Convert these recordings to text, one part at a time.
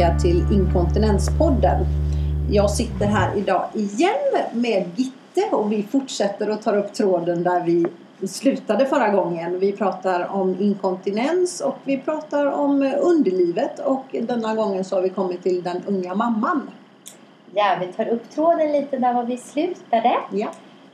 tillbaka till Inkontinenspodden. Jag sitter här idag igen med Gitte och vi fortsätter och tar upp tråden där vi slutade förra gången. Vi pratar om inkontinens och vi pratar om underlivet och denna gången så har vi kommit till den unga mamman. Ja, vi tar upp tråden lite där var vi slutade. Ja.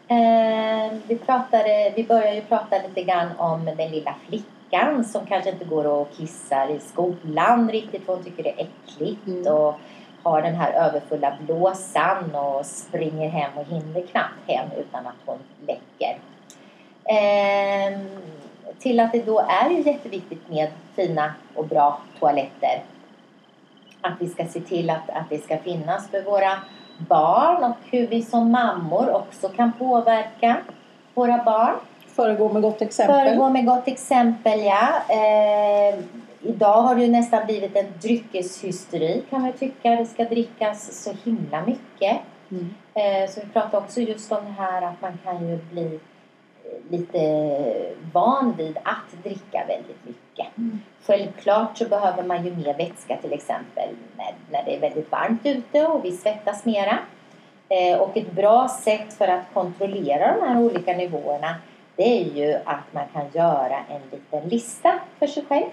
Eh, vi, pratade, vi började ju prata lite grann om den lilla flickan som kanske inte går och kissar i skolan riktigt för hon tycker det är äckligt Mm. och har den här överfulla blåsan och springer hem och hinner knappt hem utan att hon läcker. Eh, till att det då är ju jätteviktigt med fina och bra toaletter. Att vi ska se till att, att det ska finnas för våra barn och hur vi som mammor också kan påverka våra barn. Föregå med gott exempel. Föregå med gott exempel, ja. Eh, idag har det ju nästan blivit en dryckeshysteri kan man tycka. Det ska drickas så himla mycket. Mm. Eh, så vi pratar också just om det här att man kan ju bli eh, lite van vid att dricka väldigt mycket. Mm. Självklart så behöver man ju mer vätska till exempel när, när det är väldigt varmt ute och vi svettas mera. Eh, och ett bra sätt för att kontrollera de här olika nivåerna det är ju att man kan göra en liten lista för sig själv.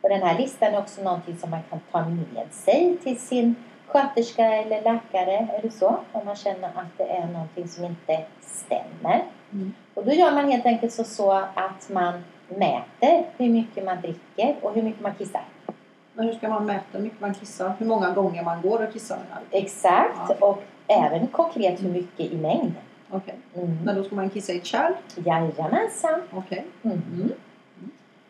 Och den här listan är också någonting som man kan ta med sig till sin sköterska eller läkare eller så om man känner att det är någonting som inte stämmer. Mm. Och då gör man helt enkelt så, så att man mäter hur mycket man dricker och hur mycket man kissar. Men hur ska man mäta hur mycket man kissar? Hur många gånger man går och kissar? Exakt, Ja. och även konkret hur mycket i mängd. Okej. Mm. Men då ska man kissa i ett kärl? Jajamensan. Okej. Mm.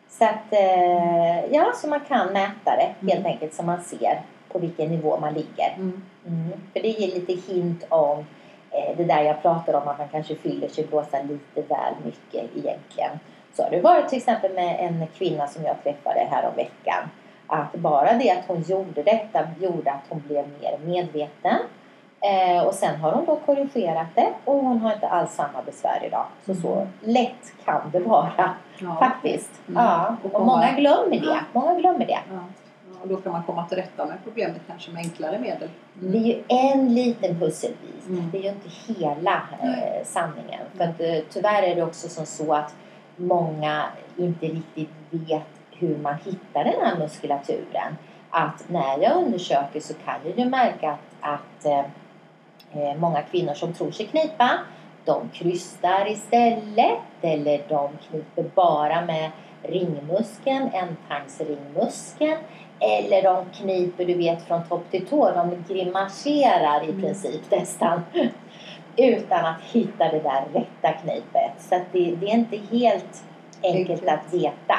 Så att, eh, ja, så man kan mäta det helt Mm. enkelt så man ser på vilken nivå man ligger. Mm. Mm. För det ger lite hint om eh, det där jag pratar om att man kanske fyller sig blåsa lite väl mycket egentligen. Så har det varit till exempel med en kvinna som jag träffade här om veckan. Att bara det att hon gjorde detta gjorde att hon blev mer medveten. Eh, och sen har hon då korrigerat det och hon har inte alls samma besvär idag. Så så lätt kan det vara Ja. faktiskt. Mm. Ja. Och Och många glömmer det. Många glömmer det. Ja. Och då kan man komma till rätta med problemet kanske med enklare medel. Det är ju en liten pusselbit. Mm. Det är ju inte hela eh, sanningen. För att, eh, tyvärr är det också som så att många inte riktigt vet hur man hittar den här muskulaturen. Att när jag undersöker så kan jag ju märka att, att eh, många kvinnor som tror sig knipa de krystar istället eller de kniper bara med ringmuskeln, ändtarmsringmuskeln eller de kniper du vet från topp till tå. De grimaserar i Mm. princip nästan utan att hitta det där rätta knipet. Så det, det är inte helt enkelt Enkelt. att veta.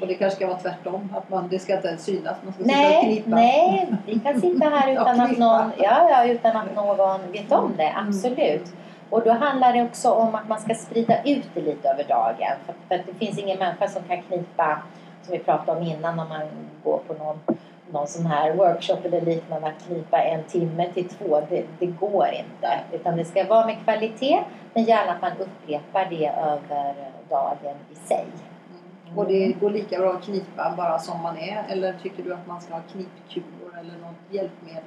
Och det kanske ska vara tvärtom. Att man, det ska inte synas. Man ska sitta och Nej, knipa. nej, vi kan sitta här utan att, någon, ja, ja, utan att någon vet om det. Mm. Absolut. Och då handlar det också om att man ska sprida ut det lite över dagen. För, för det finns ingen människa som kan knipa, som vi pratade om innan, om man går på någon, någon sån här workshop eller liknande, att knipa en timme till två. Det, det går inte. Utan det ska vara med kvalitet, men gärna att man upprepar det över dagen i sig. Mm. Och det går lika bra att knipa bara som man är? Eller tycker du att man ska ha knipkulor eller något hjälpmedel?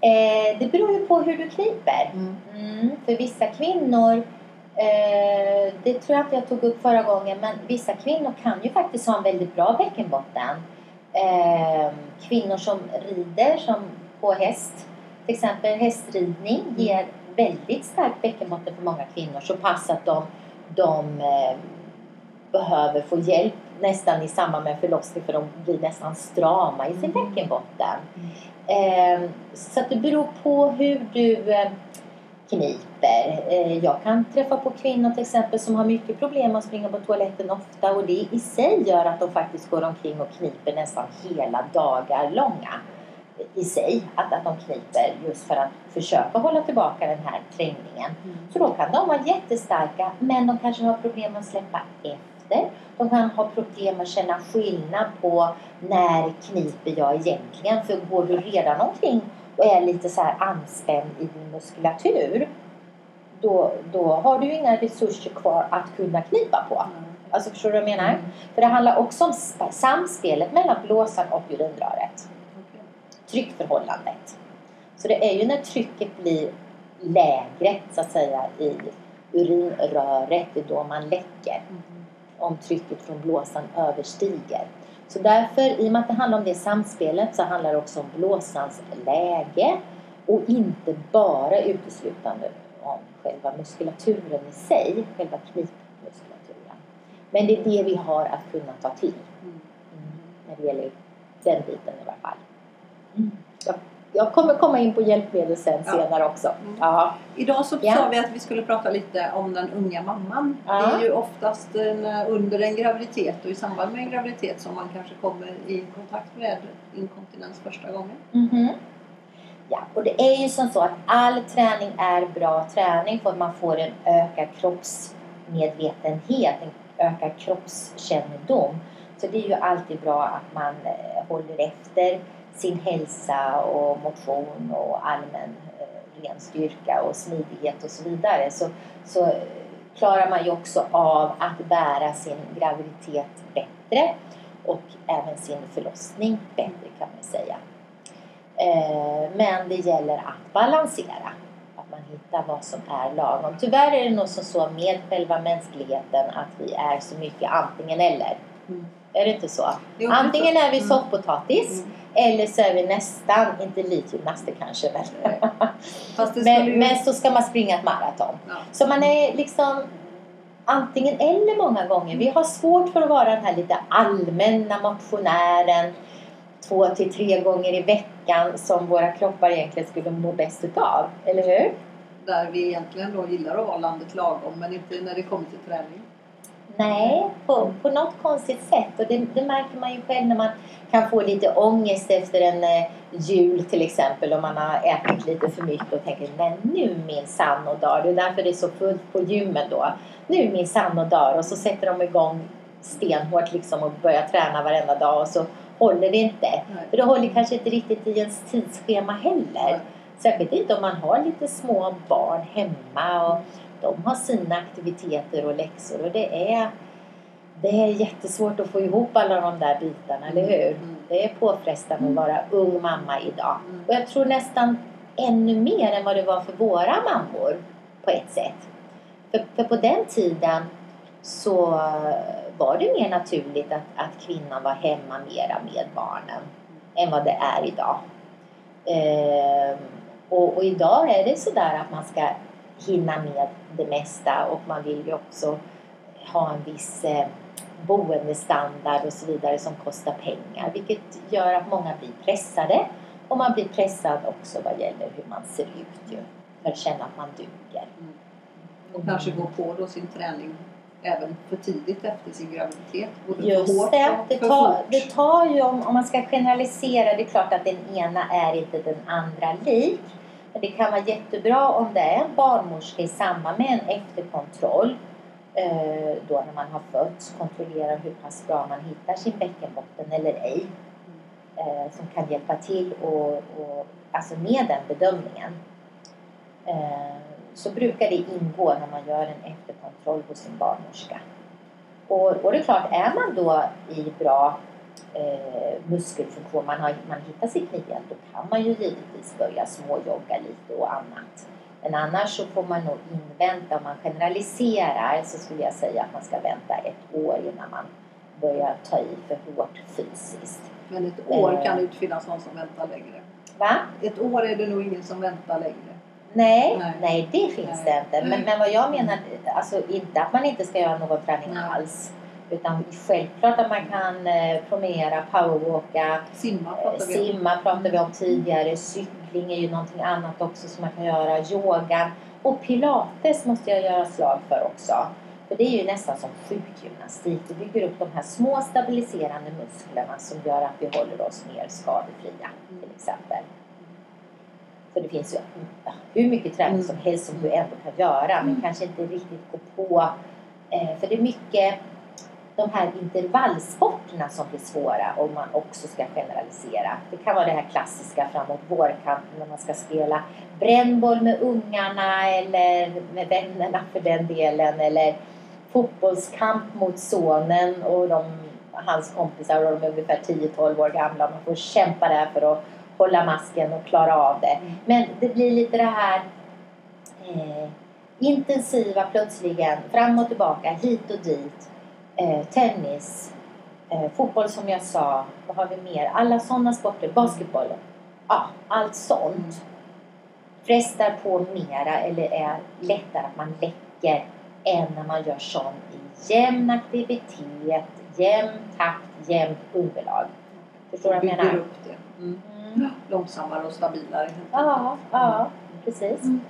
Eh, det beror ju på hur du kniper. Mm. Mm, för vissa kvinnor, eh, det tror jag inte jag tog upp förra gången, men vissa kvinnor kan ju faktiskt ha en väldigt bra bäckenbotten. Eh, kvinnor som rider som på häst, till exempel hästridning ger väldigt stark bäckenbotten för många kvinnor så pass att de, de eh, behöver få hjälp nästan i samband med förlossning för de blir nästan strama i sin Mm. bäckenbotten. Eh, så att det beror på hur du eh, kniper. Eh, jag kan träffa på kvinnor till exempel som har mycket problem att springa på toaletten ofta och det i sig gör att de faktiskt går omkring och kniper nästan hela dagar långa i sig. Att, att de kniper just för att försöka hålla tillbaka den här trängningen. Mm. Så då kan de vara jättestarka men de kanske har problem att släppa efter. De kan ha problem att känna skillnad på när kniper jag egentligen. För går du redan omkring och är lite så här anspänd i din muskulatur då, då har du ju inga resurser kvar att kunna knipa på. Alltså förstår du vad jag menar? Mm. För det handlar också om sp- samspelet mellan blåsan och urinröret. tryckförhållandet. Så det är ju när trycket blir lägre så att säga i urinröret, det är då man läcker. Om trycket från blåsan överstiger. Så därför, i och med att det handlar om det samspelet, så handlar det också om blåsans läge och inte bara uteslutande om själva muskulaturen i sig, själva knipmuskulaturen. Men det är det vi har att kunna ta till. Mm. När det gäller den biten i alla fall. Mm. Jag, kommer komma in på hjälpmedel sen ja. senare också. Mm. Ja. Idag så ja. sa vi att vi skulle prata lite om den unga mamman. Ja. Det är ju oftast en, under en graviditet och i samband med en graviditet som man kanske kommer i kontakt med inkontinens första gången. Mm -hmm. Ja, och det är ju som så att all träning är bra träning för man får en ökad kroppsmedvetenhet, en ökad kroppskännedom. Så det är ju alltid bra att man eh, håller efter sin hälsa och motion och allmän eh, ren styrka och smidighet och så vidare. Så, så klarar man ju också av att bära sin graviditet bättre och även sin förlossning bättre kan man säga. Eh, men det gäller att balansera. Att man hittar vad som är lagom. Tyvärr är det nog så med själva mänskligheten att vi är så mycket antingen eller. Mm. Är det inte så? Jo, antingen är vi mm. soffpotatis mm. Eller så är vi nästan, inte elitgymnaster kanske men, men, ju... men, så ska man springa ett maraton. Ja. Så man är liksom antingen eller många gånger. Vi har svårt för att vara den här lite allmänna motionären två till tre gånger i veckan som våra kroppar egentligen skulle må bäst utav. Eller hur? Där vi egentligen då gillar att vara landet lagom men inte när det kommer till träning. Nej, på, på något konstigt sätt. Och det, det, märker man ju själv när man kan få lite ångest efter en eh, jul till exempel om man har ätit lite för mycket och tänker nej nu min sann och dag. Det är därför det är så fullt på gymmen då. Nu min sann och dag. Och så sätter de igång stenhårt liksom och börjar träna varenda dag och så håller det inte. Nej. För det håller kanske inte riktigt i ens tidsschema heller. Nej. Särskilt inte om man har lite små barn hemma och de har sina aktiviteter och läxor och det är det är jättesvårt att få ihop alla de där bitarna, mm. eller hur? Mm. Det är påfrestande mm. att vara ung mamma idag. Mm. Och jag tror nästan ännu mer än vad det var för våra mammor på ett sätt. För, för på den tiden så var det mer naturligt att, att kvinnan var hemma mera med barnen än vad det är idag. Eh, och, och, idag är det sådär att man ska hinna med det mesta och man vill ju också ha en viss eh, boendestandard och så vidare som kostar pengar vilket gör att många blir pressade och man blir pressad också vad gäller hur man ser ut ju, för att känna att man duger. Mm. Och kanske gå på då sin träning även för tidigt efter sin graviditet. Både Just hårt det. Det tar, det tar ju, om, om man ska generalisera, det är klart att den ena är inte den andra lik. Men det kan vara jättebra om det är en barnmorska i samband med en efterkontroll eh, då när man har fötts kontrollerar hur pass bra man hittar sin bäckenbotten eller ej. Eh, som kan hjälpa till och, och, alltså med den bedömningen. Eh, så brukar det ingå när man gör en efterkontroll hos sin barnmorska. Och, och det är klart, är man då i bra eh, muskelfunktion, man, har, man hittar sitt knivhjälp, då kan man ju givetvis börja småjogga lite och annat. Men annars så får man nog invänta, om man generaliserar så skulle jag säga att man ska vänta ett år innan man börjar ta i för hårt fysiskt. Men ett år eh, kan det inte finnas någon som väntar längre. Va? Ett år är det nog ingen som väntar längre. Nej, nej, nej det finns nej. det inte. Men, men vad jag menar, alltså inte att man inte ska göra någon träning alls. Utan självklart att man kan eh, promenera, powerwalka, simma pratar, simma pratar vi om tidigare. Cykling är ju någonting annat också som man kan göra. Yoga och pilates måste jag göra slag för också. För det är ju nästan som sjukgymnastik. Det bygger upp de här små stabiliserande musklerna som gör att vi håller oss mer skadefria till exempel. För det finns ju hur mycket träning som helst som du ändå kan göra men kanske inte riktigt gå på. Eh, för det är mycket de här intervallsporterna som blir svåra om man också ska generalisera. Det kan vara det här klassiska framåt vårkanten när man ska spela brännboll med ungarna eller med vännerna för den delen eller fotbollskamp mot sonen och de, hans kompisar och de är ungefär 10-12 år gamla. Man får kämpa där för att hålla masken och klara av det. Mm. Men det blir lite det här eh, intensiva plötsligen, fram och tillbaka, hit och dit. Eh, tennis, eh, fotboll som jag sa, vad har vi mer? Alla sådana sporter, basketboll. Ja, allt sånt frestar på mera eller är lättare att man läcker än när man gör sån i jämn aktivitet, jämn takt, jämnt underlag. Förstår du vad jag Bygger menar? upp det. Mm. Mm. Långsammare och stabilare. Ja, ja, precis. Mm.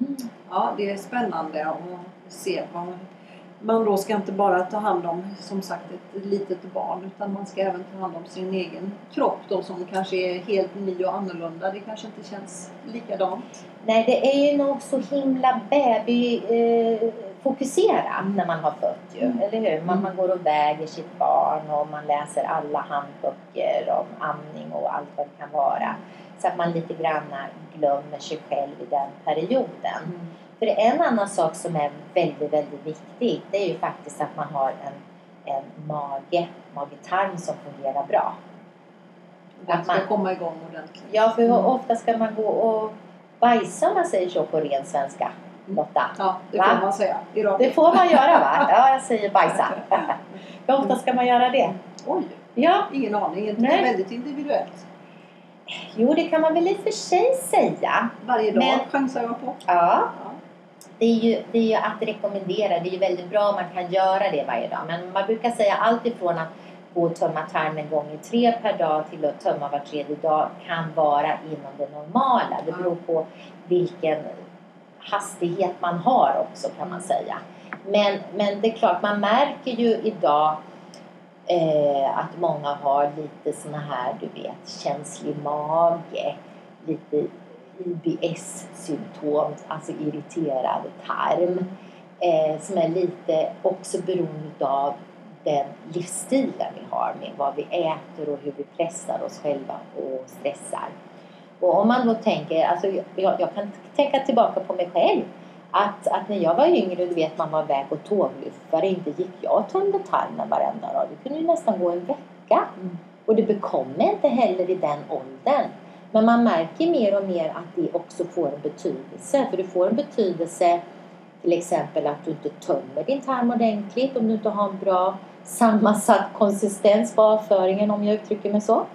Mm. Ja, det är spännande att se vad man då ska inte bara ta hand om som sagt ett litet barn utan man ska även ta hand om sin egen kropp då som kanske är helt ny och annorlunda. Det kanske inte känns likadant. Nej, det är ju nog så himla babyfokuserat Mm. när man har fött ju, Mm. eller hur? Man, Mm. man går och väger sitt barn och man läser alla handböcker om amning och allt vad det kan vara. Så att man lite grann glömmer sig själv i den perioden. För en annan sak som är väldigt, väldigt viktig det är ju faktiskt att man har en, en mage, mage-tarm som fungerar bra. Den Att ska man- komma igång ordentligt. Ja, för hur Mm. ofta ska man gå och bajsa om man säger så på ren svenska, Lotta? Ja, det Va? får man säga. Det får man göra va? Ja, jag säger bajsa. Hur ofta ska man göra det? Oj, Ja, ingen aning. Det är väldigt individuellt. jo det kan man väl i och för sig säga. Varje dag Men- chansar jag på. Ja det är, ju, det är ju att rekommendera. Det är ju väldigt bra om man kan göra det varje dag. Men man brukar säga allt ifrån att gå och tömma tarmen gånger tre per dag till att tömma var tredje dag kan vara inom det normala. Det beror på vilken hastighet man har också kan man säga. Men, men det är klart, man märker ju idag eh, att många har lite såna här, du vet, känslig mage, lite IBS-symptom, alltså irriterad tarm, eh, som är lite också beroende av den livsstilen vi har med vad vi äter och hur vi pressar oss själva och stressar. Och om man då tänker, alltså jag, jag kan tänka tillbaka på mig själv, att, att när jag var yngre, du vet man var väg och tågluffare, inte gick jag och tömde tarmen varenda dag. Det kunde ju nästan gå en vecka. Mm. Och det bekommer inte heller i den åldern. Men man märker mer och mer att det också får en betydelse. För det får en betydelse till exempel att du inte tömmer din tarm ordentligt om du inte har en bra sammansatt konsistens på avföringen om jag uttrycker mig så.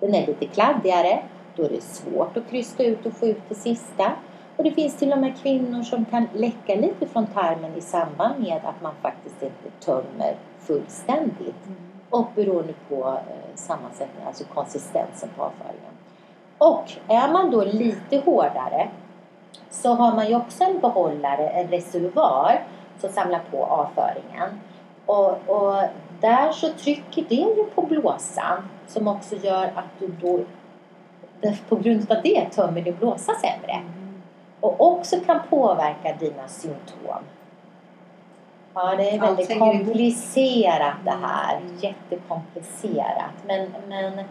Den är lite kladdigare. Då är det svårt att krysta ut och få ut det sista. Och det finns till och med kvinnor som kan läcka lite från tarmen i samband med att man faktiskt inte tömmer fullständigt och beroende på eh, sammansättningen, alltså konsistensen på avföringen. Och är man då lite hårdare så har man ju också en behållare, en reservoar som samlar på avföringen. Och, och där så trycker det ju på blåsan som också gör att du då på grund av det tömmer din blåsa sämre. Och också kan påverka dina symptom. Ja, det är väldigt komplicerat det här. Mm. Jättekomplicerat. Men, men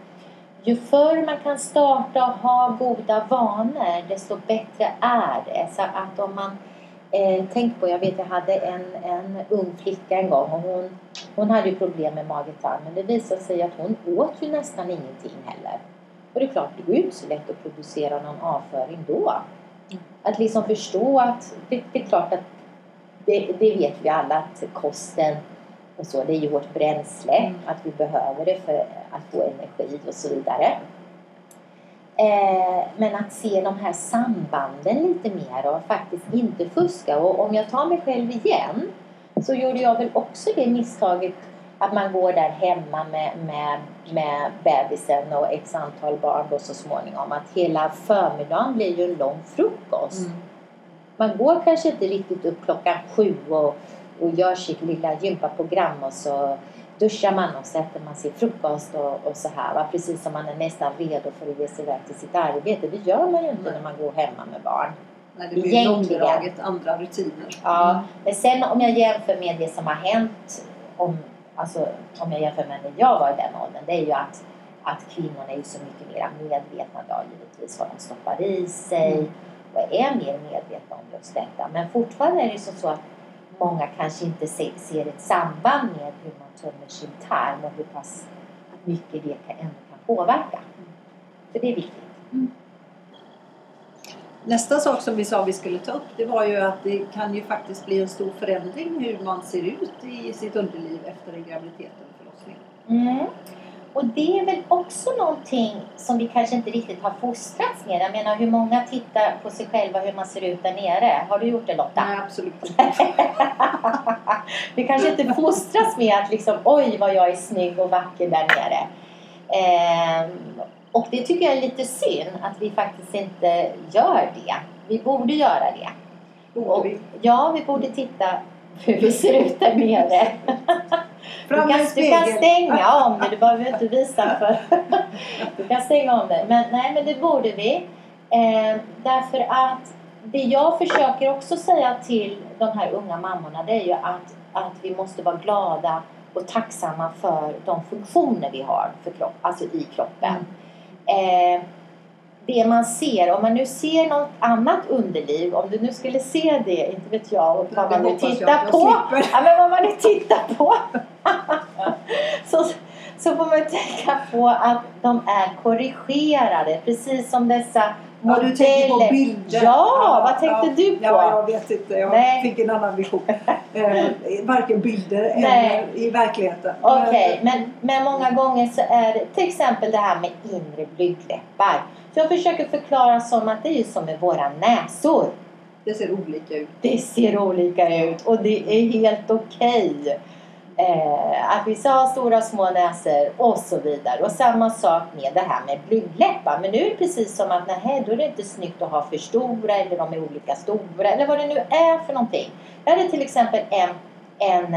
ju förr man kan starta och ha goda vanor, desto bättre är det. Så att om man eh, tänk på, jag vet jag hade en, en ung flicka en gång och hon, hon hade ju problem med magetarmen. Det visade sig att hon åt ju nästan ingenting heller. Och det är klart, det är ju inte så lätt att producera någon avföring då. Att liksom förstå att det, det är klart att det, det vet vi alla att kosten och så, det är ju vårt bränsle, Mm. att vi behöver det för att få energi och så vidare. Eh, men att se de här sambanden lite mer och faktiskt inte fuska. Och om jag tar mig själv igen så gjorde jag väl också det misstaget att man går där hemma med, med, med bebisen och x antal barn då så småningom. Att hela förmiddagen blir ju en lång frukost. Mm. Man går kanske inte riktigt upp klockan sju och, och gör sitt lilla gympaprogram och så duschar man och så äter man sin frukost och, och så här. Va? Precis som man är nästan redo för att ge sig iväg till sitt arbete. Det gör man ju inte Nej. när man går hemma med barn. Nej, det blir Egentligen. långdraget, andra rutiner. Ja, men sen om jag jämför med det som har hänt om, alltså, om jag jämför med när jag var i den åldern, det är ju att, att kvinnorna är ju så mycket mer medvetna idag givetvis vad de stoppar i sig Mm. och är mer medvetna om just detta. Men fortfarande är det ju så, så att många kanske inte se, ser ett samband med hur man tömmer sin tarm och hur pass mycket det kan, ändå kan påverka. För det är viktigt. Nästa sak som vi sa vi skulle ta upp det var ju att det kan ju faktiskt bli en stor förändring hur man ser ut i sitt underliv efter en graviditet eller förlossning. Mm. Och det är väl också någonting som vi kanske inte riktigt har fostrats med. Jag menar hur många tittar på sig själva hur man ser ut där nere? Har du gjort det Lotta? Nej, absolut inte. vi kanske inte fostras med att liksom oj vad jag är snygg och vacker där nere. Ehm, och det tycker jag är lite synd att vi faktiskt inte gör det. Vi borde göra det. Borde vi? Ja, vi borde titta hur vi ser ut där nere. Du kan, du kan stänga om det, du behöver inte visa för... Du kan stänga om det. Men nej, men det borde vi. Eh, därför att det jag försöker också säga till de här unga mammorna det är ju att, att vi måste vara glada och tacksamma för de funktioner vi har för kropp, alltså i kroppen. Eh, det man ser, om man nu ser något annat underliv, om du nu skulle se det, inte vet jag, och vad man nu tittar jag på. Ja, men vad man nu tittar på. Så, så får man tänka på att de är korrigerade precis som dessa Ja, du tänker på bilder. Ja, vad tänkte du på? Ja, jag vet inte. Jag Nej. fick en annan vision. Eh, varken bilder Nej. eller i verkligheten. Okej, men, men många gånger så är det till exempel det här med inre blygdläppar. Jag försöker förklara som att det är ju som med våra näsor. Det ser olika ut. Det ser olika ut och det är helt okej. Eh, att vissa har stora små näsor och så vidare. Och samma sak med det här med blygdläppar. Men nu är det precis som att nej, då är det inte snyggt att ha för stora eller de är olika stora eller vad det nu är för någonting. Jag hade till exempel en, en,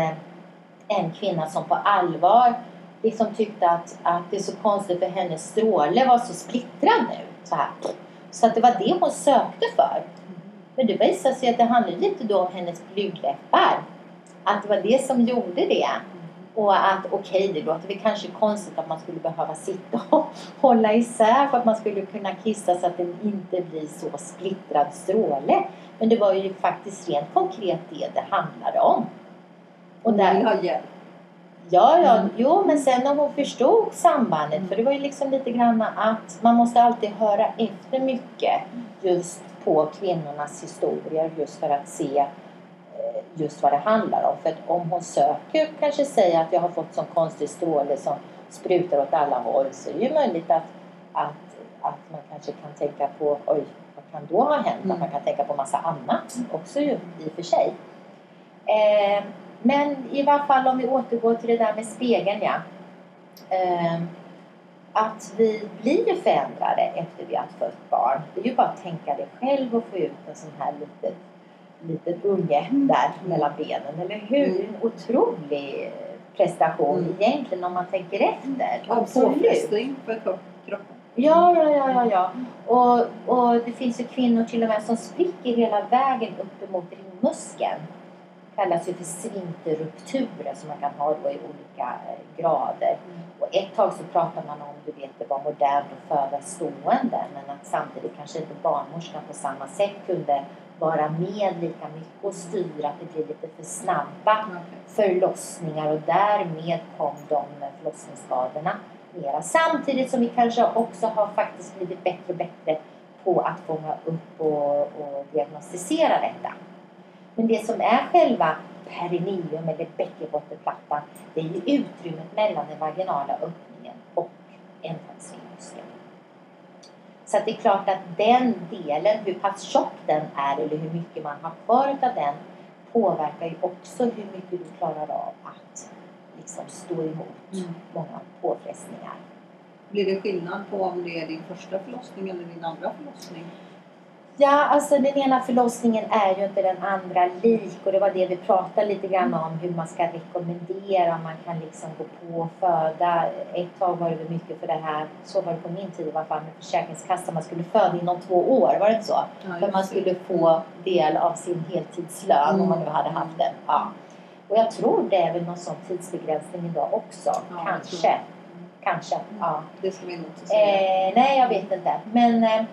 en kvinna som på allvar liksom tyckte att, att det är så konstigt för hennes stråle var så splittrad nu. Så, här. så att det var det hon sökte för. Men det visade sig att det handlade lite då om hennes blygdläppar. Att det var det som gjorde det. Och att okej, det låter väl kanske konstigt att man skulle behöva sitta och hålla isär för att man skulle kunna kissa så att det inte blir så splittrad stråle. Men det var ju faktiskt rent konkret det det handlade om. Och Hon vill där, ha hjälp. Ja, ja, Mm. jo, men sen när hon förstod sambandet, för det var ju liksom lite grann att man måste alltid höra efter mycket just på kvinnornas historier just för att se just vad det handlar om. För att om hon söker kanske säger att jag har fått sån konstig stråle som sprutar åt alla håll så är det ju möjligt att, att, att man kanske kan tänka på oj, vad kan då ha hänt? Mm. Att man kan tänka på massa annat också ju i och för sig. Eh, men i varje fall om vi återgår till det där med spegeln ja. Eh, att vi blir förändrade efter vi har fött barn. Det är ju bara att tänka det själv och få ut en sån här liten, liten unge där mellan benen. Eller hur? Mm. En otrolig prestation Mm. egentligen om man tänker efter. Påfrestning för kropp- kroppen. Ja, ja, ja, ja, ja. Och, och det finns ju kvinnor till och med som spricker hela vägen upp emot ringmuskeln. Det kallas ju för sfinkterrupturer som man kan ha då i olika eh, grader. Och ett tag så pratar man om, du vet, det var modernt att föda stående men att samtidigt kanske inte barnmorskan på samma sätt kunde vara med lika mycket och styra att det blir lite för snabba förlossningar och därmed kom de förlossningsskadorna mera. Samtidigt som vi kanske också har faktiskt blivit bättre och bättre på att fånga upp och, och diagnostisera detta. Men det som är själva perineum eller bäckenbottenplattan det är ju utrymmet mellan den vaginala öppningen och ändtarmsmuskeln. Så det är klart att den delen, hur pass tjock den är eller hur mycket man har kvar av den påverkar ju också hur mycket du klarar av att liksom stå emot Mm. många påfrestningar. Blir det skillnad på om det är din första förlossning eller din andra förlossning? Ja, alltså den ena förlossningen är ju inte den andra lik och det var det vi pratade lite grann om hur man ska rekommendera om man kan liksom gå på och föda. Ett tag var det mycket för det här, så var det på min tid i alla fall med Försäkringskassan, man skulle föda inom två år, var det inte så? Ja, För man skulle få del av sin heltidslön om man nu hade haft den. Ja. Och jag tror det är väl någon sån tidsbegränsning idag också. Ja, Kanske. Kanske. Ja. Det ska vi nog inte säga. Eh, nej, jag vet inte. Men eh,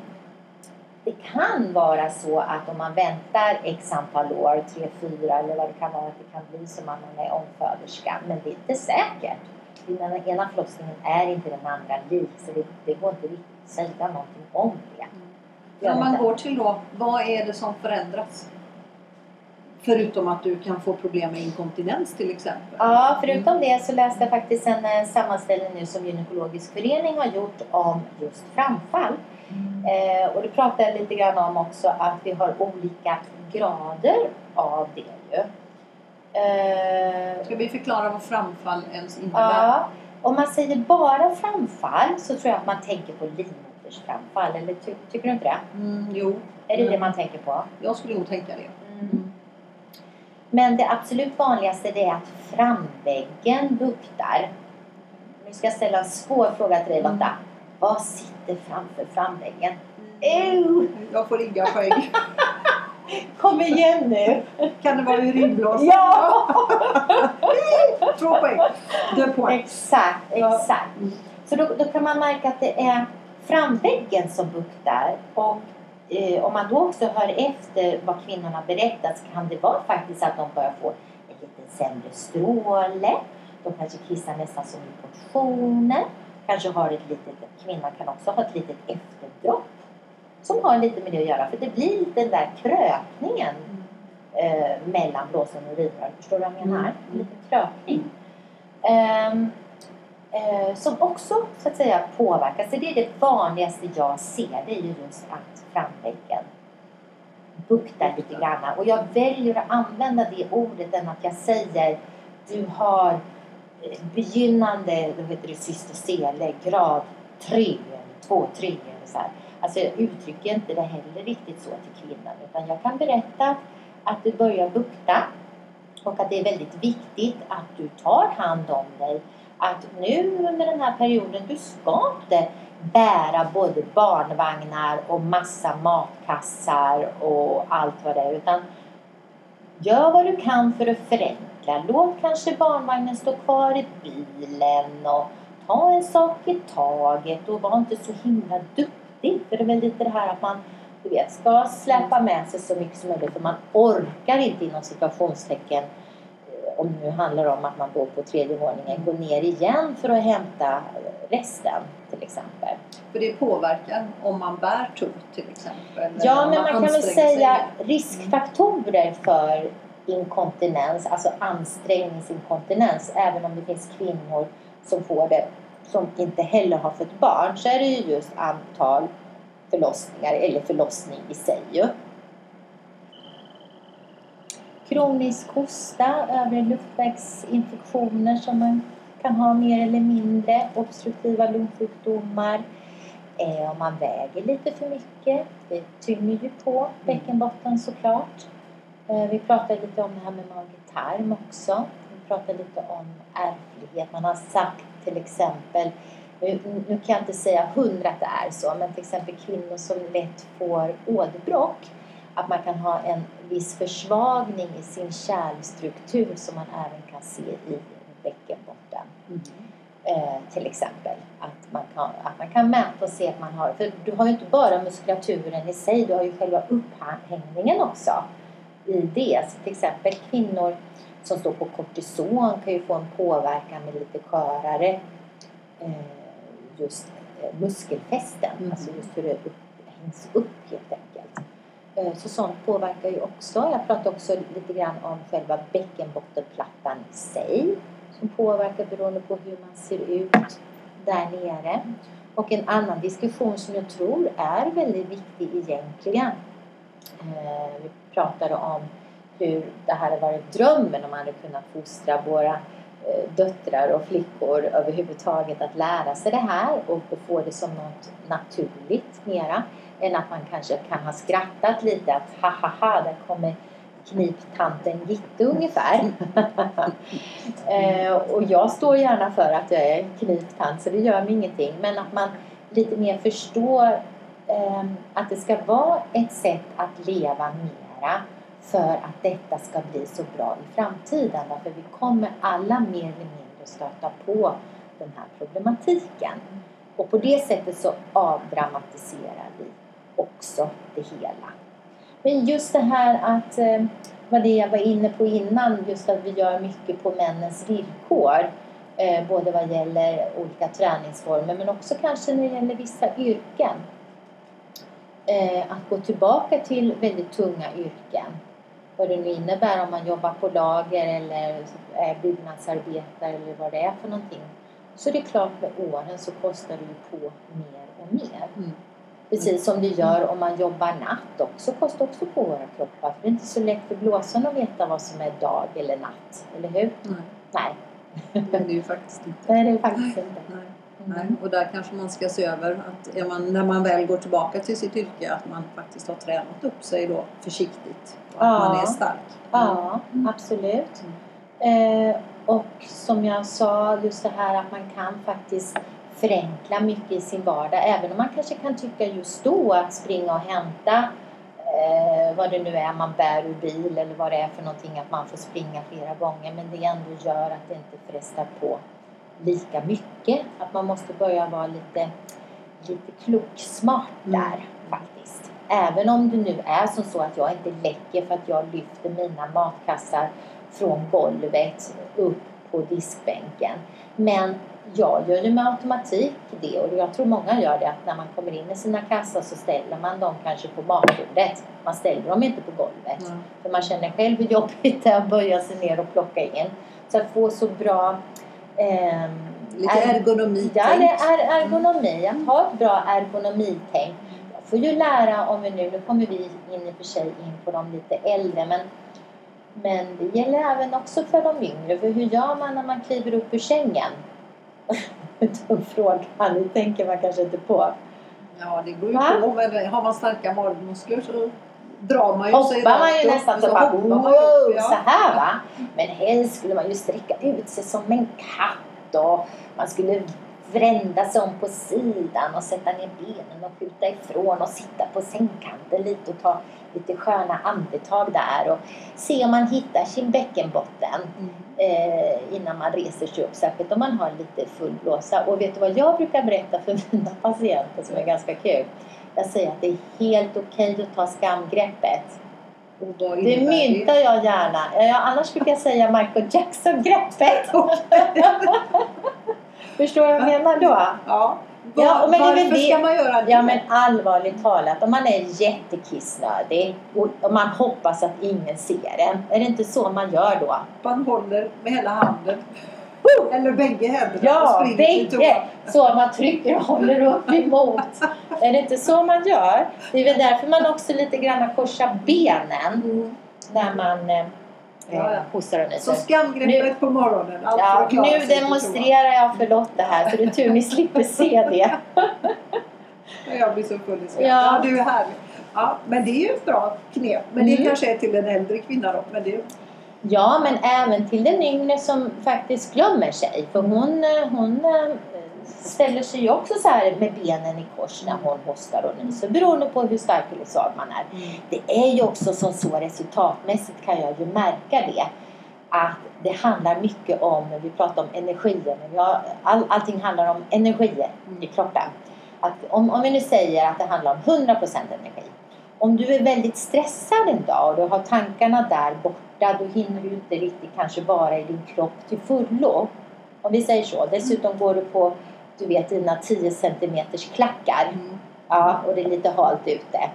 det kan vara så att om man väntar x antal år, tre, fyra eller vad det kan vara, att det kan bli som att man är omföderska. Men det är inte säkert. Den ena förlossningen är inte den andra lik, så det, det går inte riktigt säga någonting om det. Om man går till då, vad är det som förändras? Förutom att du kan få problem med inkontinens till exempel. Ja, förutom det så läste jag faktiskt en eh, sammanställning nu som Gynekologisk förening har gjort om just framfall. Eh, och det pratar jag lite grann om också att vi har olika grader av det ju. Eh, Ska vi förklara vad framfall ens innebär? Ja, om man säger bara framfall så tror jag att man tänker på livmodersframfall. Eller ty tycker du inte det? Mm, jo. Är det mm. det man tänker på? Jag skulle nog tänka det. Mm. Men det absolut vanligaste det är att framväggen buktar. Nu ska jag ställa en svår fråga till dig Lotta. Vad sitter framför framväggen? Ew. Jag får inga poäng. Kom igen nu! Kan det vara urinblåsan? Ja! Två poäng. Deux poäng. Exakt, exakt. Ja. Så då, då kan man märka att det är framväggen som buktar. Och eh, om man då också hör efter vad kvinnorna berättar så kan det vara faktiskt att de börjar få en lite sämre stråle. De kanske kissar nästan som i portioner. Kanske har ett litet, kvinnan kan också ha ett litet efterdropp som har lite med det att göra. För det blir den där krökningen eh, mellan blåsan och urinrör. Förstår du vad jag menar? Mm. Lite krökning. Um, eh, som också så att säga påverkas. Så det är det vanligaste jag ser. Det är ju just att framväggen buktar lite grann. Och jag väljer att använda det ordet än att jag säger du har Eh, begynnande då heter det cystocele grad 3 2, 3 eller så här. Alltså jag uttrycker inte det heller riktigt så till kvinnan utan jag kan berätta att du börjar bukta och att det är väldigt viktigt att du tar hand om dig. Att nu under den här perioden, du ska inte bära både barnvagnar och massa matkassar och allt vad det är utan gör vad du kan för att förenkla. Låt kanske barnvagnen stå kvar i bilen och ta en sak i taget och var inte så himla duktig. För det är väl lite det här att man du vet, ska släpa med sig så mycket som möjligt för man orkar inte inom situationstecken om det nu handlar om att man bor på tredje våningen, gå ner igen för att hämta resten till exempel. För det påverkar om man bär tungt till exempel? Ja, men man, man kan väl säga riskfaktorer för inkontinens, alltså ansträngningsinkontinens, även om det finns kvinnor som får det som inte heller har fått barn så är det ju just antal förlossningar eller förlossning i sig. Kronisk hosta, övre luftvägsinfektioner som man kan ha mer eller mindre, obstruktiva lungsjukdomar. Eh, om man väger lite för mycket, det tynger ju på bäckenbotten såklart. Eh, vi pratade lite om det här med mage-tarm också. Vi pratade lite om ärftlighet. Man har sagt till exempel, nu, nu kan jag inte säga hundra att det är så, men till exempel kvinnor som lätt får åderbråck, att man kan ha en viss försvagning i sin kärlstruktur som man även kan se i bäckenbotten. Mm. Eh, till exempel. Att man, kan, att man kan mäta och se att man har, för du har ju inte bara muskulaturen i sig, du har ju själva upphängningen också i det. Så till exempel kvinnor som står på kortison kan ju få en påverkan med lite skörare eh, just eh, muskelfästen, mm. alltså just hur det upp, hängs upp helt enkelt. Eh, Så sånt påverkar ju också. Jag pratade också lite grann om själva bäckenbottenplattan i sig som påverkar beroende på hur man ser ut där nere. Och en annan diskussion som jag tror är väldigt viktig egentligen. Eh, vi pratade om hur det hade varit drömmen om man hade kunnat fostra våra eh, döttrar och flickor överhuvudtaget att lära sig det här och, få det som något naturligt mera än att man kanske kan ha skrattat lite att ha ha ha där kommer kniptanten Gitte ungefär. eh, och jag står gärna för att jag är kniptant så det gör mig ingenting men att man lite mer förstår eh, att det ska vara ett sätt att leva mera för att detta ska bli så bra i framtiden. Därför vi kommer alla mer eller mindre stöta på den här problematiken. Och på det sättet så avdramatiserar vi också det hela. Men just det här att, eh, vad det jag var inne på innan, just att vi gör mycket på männens villkor. Eh, både vad gäller olika träningsformer men också kanske när det gäller vissa yrken. Eh, att gå tillbaka till väldigt tunga yrken. Vad det nu innebär om man jobbar på lager eller är byggnadsarbetare eller vad det är för någonting. Så det är klart med åren så kostar det ju på mer och mer. Mm. Precis som det gör om man jobbar natt också, kostar också på våra kroppar. För det är inte så lätt för blåsan att veta vad som är dag eller natt, eller hur? Nej, Nej, men det är ju faktiskt inte. det är faktiskt inte. Nej. Mm. Nej. Och där kanske man ska se över att man, när man väl går tillbaka till sitt yrke att man faktiskt har tränat upp sig då försiktigt. Och att Ja. man är stark. Ja, Mm. absolut. Eh, och som jag sa, just det här att man kan faktiskt förenkla mycket i sin vardag. Även om man kanske kan tycka just då att springa och hämta eh, vad det nu är man bär ur bil eller vad det är för någonting att man får springa flera gånger. Men det ändå gör att det inte frestar på lika mycket. Att man måste börja vara lite, lite kloksmart Mm. där faktiskt. Även om det nu är som så att jag inte läcker för att jag lyfter mina matkassar från golvet upp på diskbänken. Men jag gör ju med automatik det och jag tror många gör det att när man kommer in i sina kassar så ställer man dem kanske på matbordet. Man ställer dem inte på golvet. Ja. För man känner själv hur jobbigt det är att böja sig ner och plocka in. Så att få så bra ehm, Lite ergonomi. Ja, det är ergonomi. Att ha ett bra ergonomitänk. Jag får ju lära om vi nu, nu kommer vi in i och för sig in på de lite äldre, men, men det gäller även också för de yngre. För hur gör man när man kliver upp ur sängen? Dum fråga, det tänker man kanske inte på. Ja, det går ju Va? på. Men har man starka magmuskler så drar man ju sig Hoppar man ju nästan så så bara wow, upp, ja. så här va. Men helst skulle man ju sträcka ut sig som en katt och man skulle vrända sig om på sidan och sätta ner benen och skjuta ifrån och sitta på sängkanten lite och ta lite sköna andetag där och se om man hittar sin bäckenbotten Mm. eh, innan man reser sig upp, särskilt om man har lite full blåsa. Och vet du vad jag brukar berätta för mina patienter som är ganska kul? Jag säger att det är helt okej att ta skamgreppet. Det myntar jag gärna. Annars brukar jag säga Michael Jackson-greppet. Förstår vad jag menar då? Ja. Ja, men Varför det- ska man göra det? Ja men allvarligt talat, om man är jättekissnödig och och man hoppas att ingen ser en, är det inte så man gör då? Man håller med hela handen. Eller bägge händerna och Ja, springer bägge! Så man trycker och håller upp emot. Är det inte så man gör? Det är väl därför man också lite grann korsar benen Mm. när man eh, Ja, ja. hostar och Så nyser. skamgreppet på morgonen. Ja, nu demonstrerar jag för Lotta här så det är tur ni slipper se det. Jag blir så full i skratt. Ja. Ja. du är härlig. Ja, men det är ju ett bra knep. Men det Mm. kanske är till en äldre kvinna då. Men det, Ja, men även till den yngre som faktiskt glömmer sig. För hon, eh, hon eh, ställer sig ju också så här med benen i kors när hon hostar och nyser beroende på hur stark eller svag man är. Det är ju också som så resultatmässigt kan jag ju märka det att det handlar mycket om, vi pratar om energier, men all, allting handlar om energier i kroppen. Att om, om vi nu säger att det handlar om 100% energi. Om du är väldigt stressad en dag och du har tankarna där borta, då hinner du inte riktigt kanske vara i din kropp till fullo. Om vi säger så. Dessutom går du på, du vet, dina 10 centimeters klackar. Mm. Ja, och det är lite halt ute.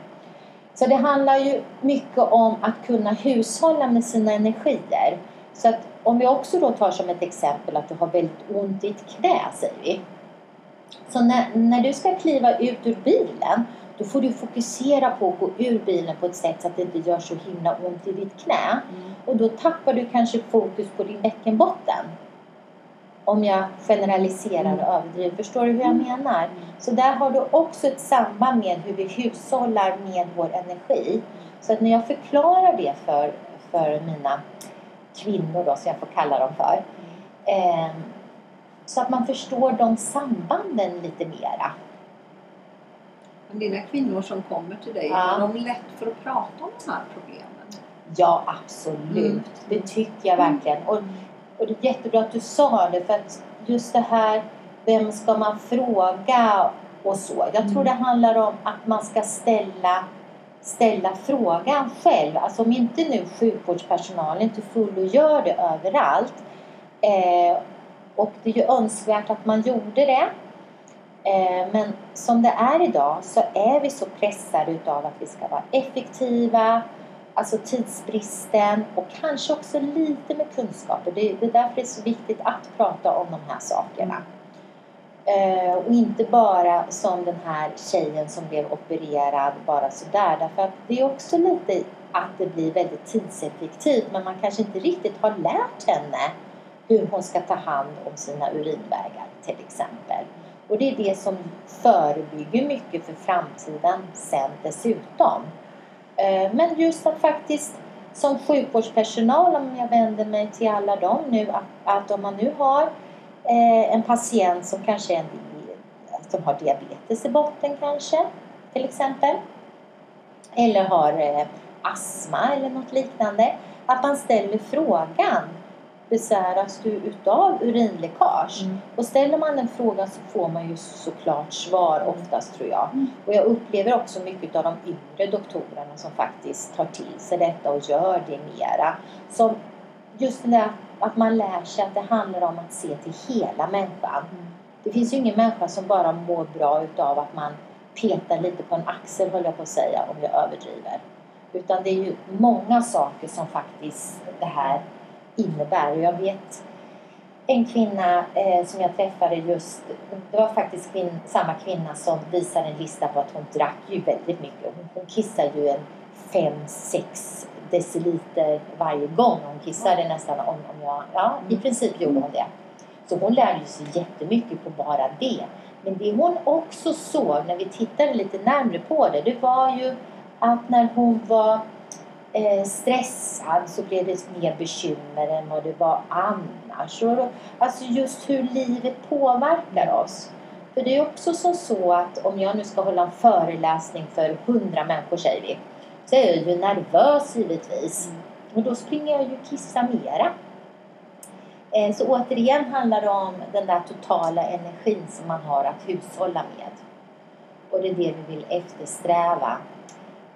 Så det handlar ju mycket om att kunna hushålla med sina energier. Så att om vi också då tar som ett exempel att du har väldigt ont i ett knä, säger vi. Så när, när du ska kliva ut ur bilen, då får du fokusera på att gå ur bilen på ett sätt så att det inte gör så himla ont i ditt knä. Mm. Och då tappar du kanske fokus på din bäckenbotten. Om jag generaliserar och överdriver. Förstår du hur jag menar? Så där har du också ett samband med hur vi hushållar med vår energi. Så att när jag förklarar det för, för mina kvinnor då, som jag får kalla dem för. Eh, så att man förstår de sambanden lite mera. Men dina kvinnor som kommer till dig, Ja. har de lätt för att prata om de här problemen? Ja, absolut. Mm. Det tycker jag verkligen. Och, och det är jättebra att du sa det för att just det här, vem ska man fråga och så. Jag tror Mm. det handlar om att man ska ställa, ställa frågan själv. Alltså om inte nu sjukvårdspersonalen till fullo gör det överallt. Eh, Och det är ju önskvärt att man gjorde det. Eh, men som det är idag så är vi så pressade utav att vi ska vara effektiva, alltså tidsbristen och kanske också lite med kunskaper. Det är därför det är så viktigt att prata om de här sakerna. Eh, och inte bara som den här tjejen som blev opererad bara sådär. Därför att det är också lite att det blir väldigt tidseffektivt men man kanske inte riktigt har lärt henne hur hon ska ta hand om sina urinvägar till exempel. Och det är det som förebygger mycket för framtiden sen dessutom. Eh, men just att faktiskt som sjukvårdspersonal, om jag vänder mig till alla dem nu, att, att om man nu har eh, en patient som kanske är en, som har diabetes i botten kanske, till exempel. Eller har eh, astma eller något liknande. Att man ställer frågan besväras du utav urinläckage? Mm. Och ställer man den frågan så får man ju såklart svar oftast tror jag. Mm. Och jag upplever också mycket av de yngre doktorerna som faktiskt tar till sig detta och gör det mera. Som just det där att man lär sig att det handlar om att se till hela människan. Mm. Det finns ju ingen människa som bara mår bra utav att man petar lite på en axel, höll jag på att säga, om jag överdriver. Utan det är ju många saker som faktiskt det här innebär. Jag vet en kvinna eh, som jag träffade just, det var faktiskt kvinn, samma kvinna som visade en lista på att hon drack ju väldigt mycket. Hon, hon kissade ju en 5-6 deciliter varje gång hon kissade nästan. Om, om jag, ja, i princip gjorde hon det. Så hon lärde sig jättemycket på bara det. Men det hon också såg när vi tittade lite närmre på det, det var ju att när hon var eh, stressad så blev det mer bekymmer än vad det var annars. Och, alltså just hur livet påverkar oss. För det är också som så att om jag nu ska hålla en föreläsning för hundra människor säger vi. Så är jag ju nervös givetvis. Mm. Och då springer jag ju kissa mera. Eh, så återigen handlar det om den där totala energin som man har att hushålla med. Och det är det vi vill eftersträva.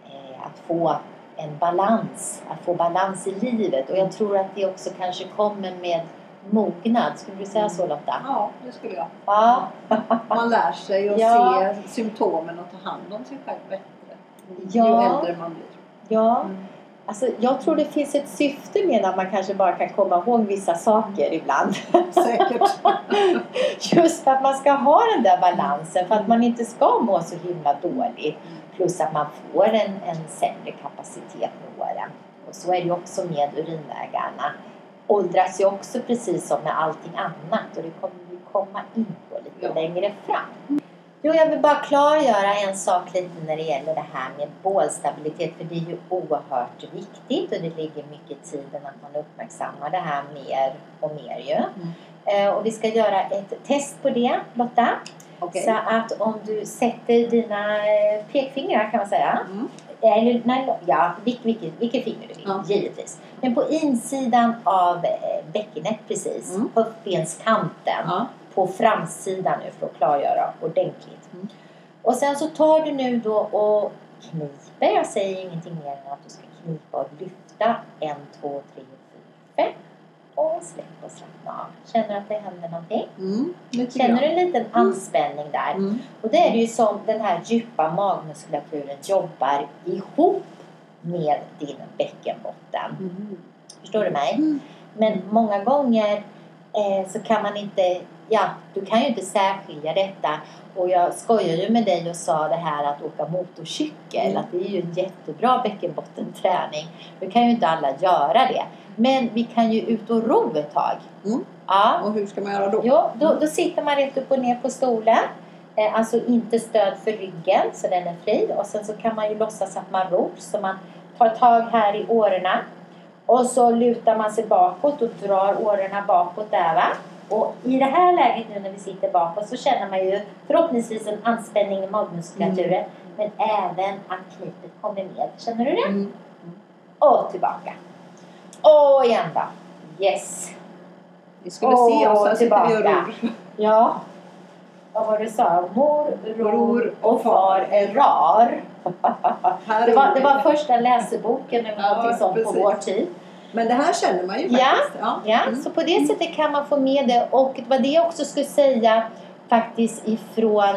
Eh, att få en balans, att få balans i livet. Och jag tror att det också kanske kommer med mognad. Skulle du säga så Lotta? Ja, det skulle jag. Ja. Man lär sig att ja. se symptomen och ta hand om sig själv bättre. Ja. Ju äldre man blir. Ja. Mm. Alltså, jag tror det finns ett syfte med att man kanske bara kan komma ihåg vissa saker ibland. Säkert. Just för att man ska ha den där balansen, för att man inte ska må så himla dåligt. Plus att man får en, en sämre kapacitet med åren. Och så är det också med urinvägarna. Åldras ju också precis som med allting annat och det kommer vi komma in på lite ja. längre fram. Jo, jag vill bara klargöra en sak lite när det gäller det här med bålstabilitet för det är ju oerhört viktigt och det ligger mycket i tiden att man uppmärksammar det här mer och mer ju. Mm. Eh, och vi ska göra ett test på det Lotta. Okay. Så att om du sätter dina eh, pekfingrar kan man säga. Mm. Eller, nej, ja, vilket, vilket, vilket finger du vill, ja. givetvis. Men på insidan av eh, bäckenet precis, mm. höftbenskanten. Ja. På framsidan nu för att klargöra ordentligt. Mm. Och sen så tar du nu då och kniper. Jag säger ingenting mer än att du ska knipa och lyfta. En, två, tre, fyra, fem släpp och slappna av. Känner att det händer någonting? Mm, Känner du en liten mm. anspänning där? Mm. Och det är ju som den här djupa magmuskulaturen jobbar ihop med din bäckenbotten. Mm. Förstår du mig? Mm. Men många gånger eh, så kan man inte ja, du kan ju inte särskilja detta. Och jag skojade ju med dig och sa det här att åka motorcykel, mm. att det är ju en jättebra bäckenbottenträning. Nu kan ju inte alla göra det. Men vi kan ju ut och ro ett tag. Mm. Ja. Och hur ska man göra då? Jo, då, då sitter man rätt upp och ner på stolen. Eh, alltså inte stöd för ryggen, så den är fri. Och sen så kan man ju låtsas att man ror, så man tar tag här i årorna. Och så lutar man sig bakåt och drar årorna bakåt där va. Och i det här läget nu när vi sitter bakåt så känner man ju förhoppningsvis en anspänning i magmuskulaturen. Mm. Men även att knipet kommer med. Känner du det? Mm. Och tillbaka. Och igen då. Yes. Vi skulle och se oss, här sitter vi och ror. Ja. Vad var det du sa? Mor ror och far är rar. det, var, det var första läseboken eller ja, någonting sånt på vår tid. Men det här känner man ju faktiskt. Ja. Ja, Mm. så på det sättet kan man få med det. Och det var det jag också skulle säga faktiskt ifrån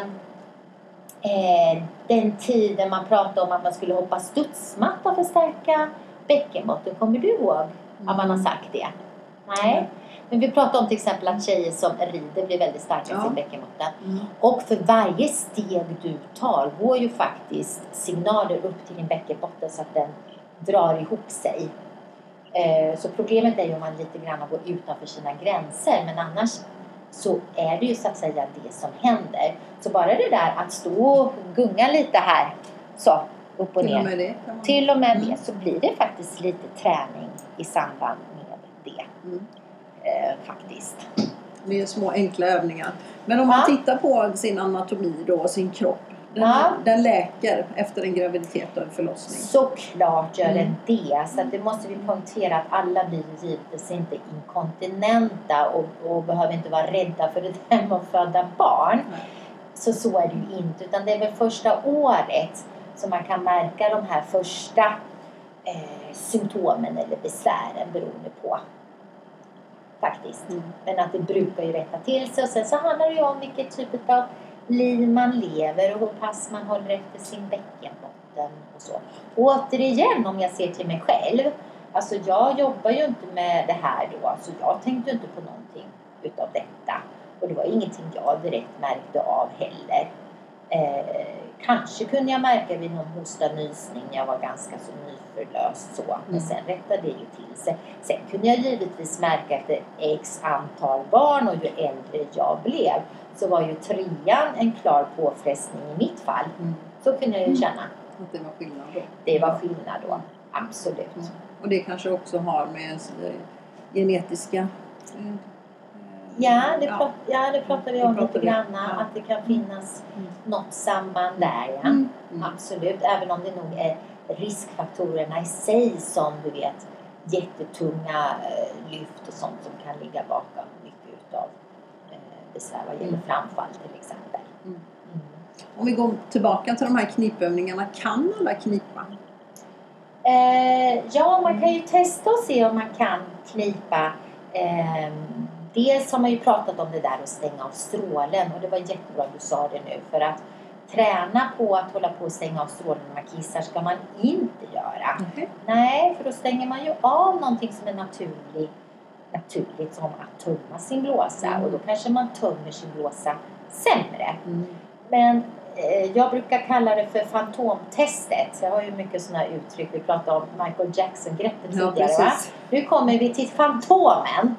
eh, den tiden man pratade om att man skulle hoppa studsmatta för att stärka bäckenbotten. Kommer du ihåg att man har sagt det? Nej. Mm. Men vi pratade om till exempel att tjejer som rider blir väldigt starka i Ja. sin bäckenbotten. Mm. Och för varje steg du tar går ju faktiskt signaler upp till din bäckenbotten så att den drar ihop sig. Eh, Så problemet är ju om man lite grann går utanför sina gränser men annars så är det ju så att säga det som händer. Så bara det där att stå och gunga lite här så upp och Till och ner. med det man... Till och med det så blir det faktiskt lite träning i samband med det Mm. eh, faktiskt. Det är små enkla övningar. Men om man Ja. tittar på sin anatomi då och sin kropp. Den, Ja. den läker efter en graviditet och en förlossning. Såklart gör Mm. den det. Så att det måste vi poängtera att alla blir givetvis inte inkontinenta och, och behöver inte vara rädda för det där med att föda barn. Nej. Så så är det ju inte. Utan det är väl första året som man kan märka de här första eh, symptomen eller besvären beroende på. Faktiskt. Mm. Men att det brukar ju rätta till sig. Och sen så handlar det ju om vilket typ av liv man lever och hur pass man håller efter sin bäckenbotten och så. Återigen om jag ser till mig själv. Alltså jag jobbar ju inte med det här då så jag tänkte ju inte på någonting utav detta. Och det var ingenting jag direkt märkte av heller. Eh, kanske kunde jag märka vid någon hosta nysning när jag var ganska så nyförlöst så. Men Mm. sen rättade det ju till sig. Sen kunde jag givetvis märka efter x antal barn och ju äldre jag blev så var ju trean en klar påfrestning i mitt fall. Mm. Så kunde jag ju känna. Att det var skillnad då. Det var skillnad då. Absolut. Mm. Och det kanske också har med eh, genetiska... Ja, det, prat, ja, det pratade vi om lite grann. ja. Att det kan finnas Mm. något samband där. Ja. Mm. Mm. Absolut, även om det nog är riskfaktorerna i sig som du vet jättetunga eh, lyft och sånt som kan ligga bakom mycket utav eh, besvär vad gäller Mm. framfall till exempel. Mm. Mm. Om vi går tillbaka till de här knipövningarna. Kan alla knipa? Eh, ja, man kan ju testa och se om man kan knipa. Eh, dels har man ju pratat om det där att stänga av strålen och det var jättebra att du sa det nu för att träna på att hålla på och stänga av strålen när man kissar ska man inte göra. Nej, för då stänger man ju av någonting som är naturligt, naturligt som att tömma sin blåsa Mm. och då kanske man tömmer sin blåsa sämre. Mm. Men eh, jag brukar kalla det för fantomtestet. Jag har ju mycket sådana uttryck. Vi pratade om Michael Jackson-greppet Ja, tidigare va? Nu kommer vi till Fantomen.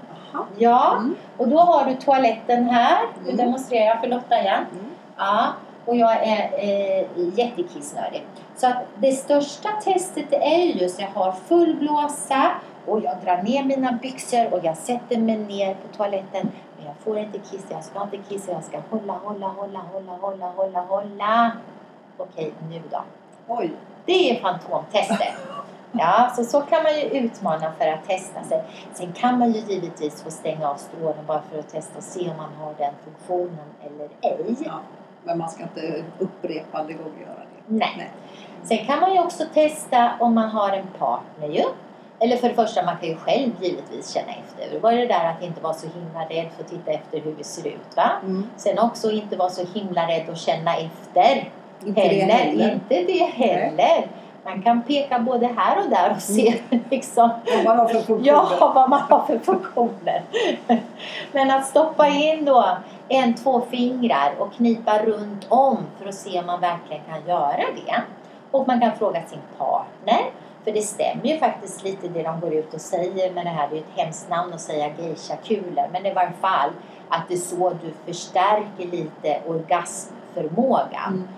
Ja, Mm. och då har du toaletten här. Nu Mm. demonstrerar jag för Lotta igen. Mm. Ja, och jag är eh, jättekissnödig. Så att det största testet är ju just jag har full blåsa och jag drar ner mina byxor och jag sätter mig ner på toaletten. Men jag får inte kissa, jag ska inte kissa, jag ska hålla, hålla, hålla, hålla, hålla, hålla, hålla. Okej, nu då. Oj. Det är fantomtestet. Ja, så så kan man ju utmana för att testa sig. Sen kan man ju givetvis få stänga av strålen bara för att testa och se om man har den funktionen eller ej. Ja. Men man ska inte upprepade gånger göra det. Nej. Nej. Sen kan man ju också testa om man har en partner ju. Eller för det första, man kan ju själv givetvis känna efter. Det var det där att inte vara så himla rädd för att titta efter hur vi ser ut va. Mm. Sen också inte vara så himla rädd att känna efter. Inte det heller. heller. Inte det heller. Man kan peka både här och där och se liksom Vad man har för funktioner. Ja, vad man har för funktioner. Men att stoppa in då en, två fingrar och knipa runt om för att se om man verkligen kan göra det. Och man kan fråga sin partner. För det stämmer ju faktiskt lite det de går ut och säger med det här. Det är ju ett hemskt namn att säga geisha-kulor. Men i varje fall att det är så du förstärker lite orgasmförmågan. Mm.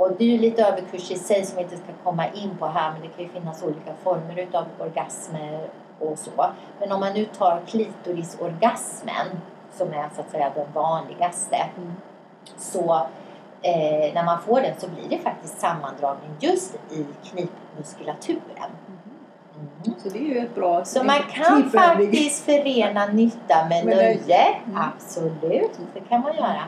Och det är ju lite överkurs i sig som vi inte ska komma in på här men det kan ju finnas olika former utav orgasmer och så. Men om man nu tar klitorisorgasmen som är så att säga den vanligaste Mm. så eh, när man får den så blir det faktiskt sammandragning just i knipmuskulaturen. Mm. Så det är ju ett bra Så man kan faktiskt förena nytta med nöje. nöje. Mm. Absolut, det kan man göra.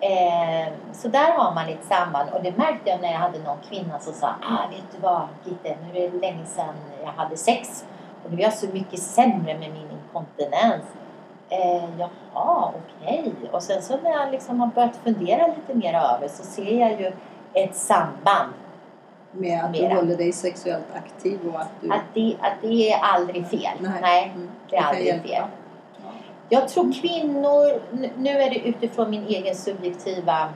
Eh, så där har man ett samband och det märkte jag när jag hade någon kvinna som sa ah, vet du vad Gitte, nu är det länge sedan jag hade sex och nu är jag så mycket sämre med min inkontinens. Eh, jaha, okej. Okay. Och sen så när jag liksom har börjat fundera lite mer över så ser jag ju ett samband. Med att mera. du håller dig sexuellt aktiv och att du... Att det, att det är aldrig fel. Nej, Nej mm. det är aldrig fel. Jag tror kvinnor, nu är det utifrån min egen subjektiva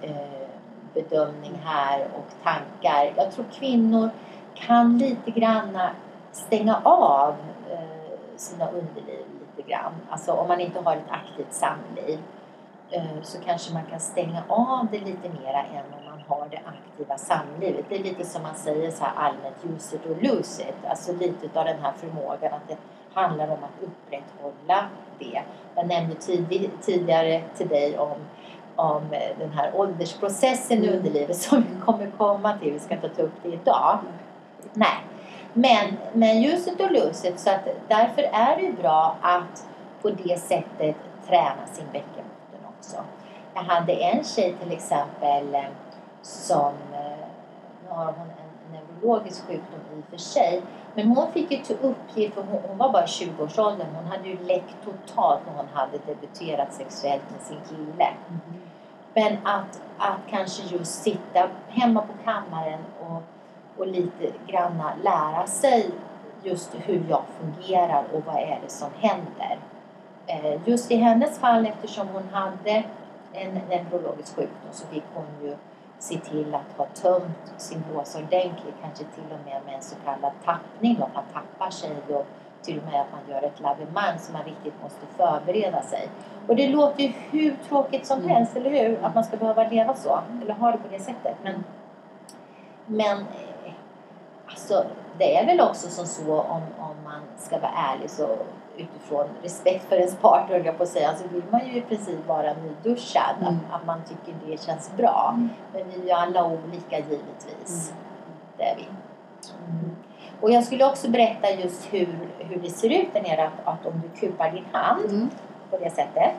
eh, bedömning här och tankar. Jag tror kvinnor kan lite granna stänga av eh, sina underliv lite grann. Alltså om man inte har ett aktivt samliv eh, så kanske man kan stänga av det lite mera än om man har det aktiva samlivet. Det är lite som man säger så här allmänt use it or lose it. Alltså lite av den här förmågan att det handlar om att upprätthålla det. Jag nämnde tid, tidigare till dig om om den här åldersprocessen i mm. underlivet som vi kommer komma till. Vi ska inte ta upp det idag. Nej. Men, men ljuset och luset, så att därför är det bra att på det sättet träna sin bäckenbotten också. Jag hade en tjej till exempel som, eh, nu har hon en neurologisk sjukdom i och för sig, men hon fick ju till uppgift, hon, hon var bara 20-årsåldern, hon hade ju läckt totalt när hon hade debuterat sexuellt med sin kille. Mm. Men att, att kanske just sitta hemma på kammaren och, och lite granna lära sig just hur jag fungerar och vad är det som händer. Eh, just i hennes fall, eftersom hon hade en neurologisk sjukdom så fick hon ju se till att ha tömt sin blåsa ordentligt, kanske till och med med en så kallad tappning, att man tappar sig och till och med att man gör ett lavemang så man riktigt måste förbereda sig. Och det låter ju hur tråkigt som mm. helst, eller hur? Att man ska behöva leva så, eller ha det på det sättet. Men, men eh, alltså, det är väl också som så om, om man ska vara ärlig så utifrån respekt för ens partner, jag på att säga, så vill man ju i princip vara nyduschad. Mm. Att, att man tycker det känns bra. Mm. Men vi är ju alla olika givetvis. Mm. Det är vi. Mm. Och jag skulle också berätta just hur, hur det ser ut där nere, att, att om du kupar din hand mm. på det sättet.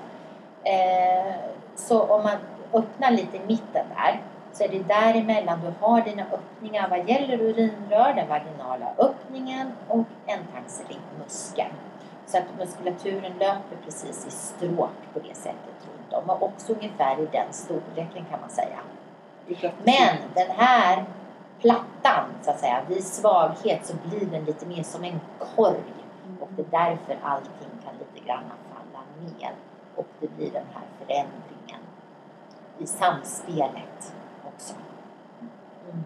Eh, så om man öppnar lite i mitten där så är det däremellan du har dina öppningar vad gäller urinrör, den vaginala öppningen och ändtarmsmuskeln. Så att muskulaturen löper precis i stråk på det sättet runt om och också ungefär i den storleken kan man säga. Men den här plattan så att säga, vid svaghet så blir den lite mer som en korg och det är därför allting kan lite grann falla ner och det blir den här förändringen i samspelet också. Mm.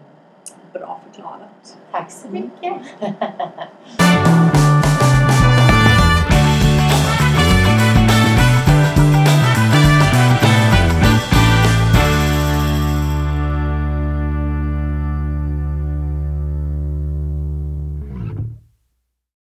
Bra förklarat. Tack så mycket.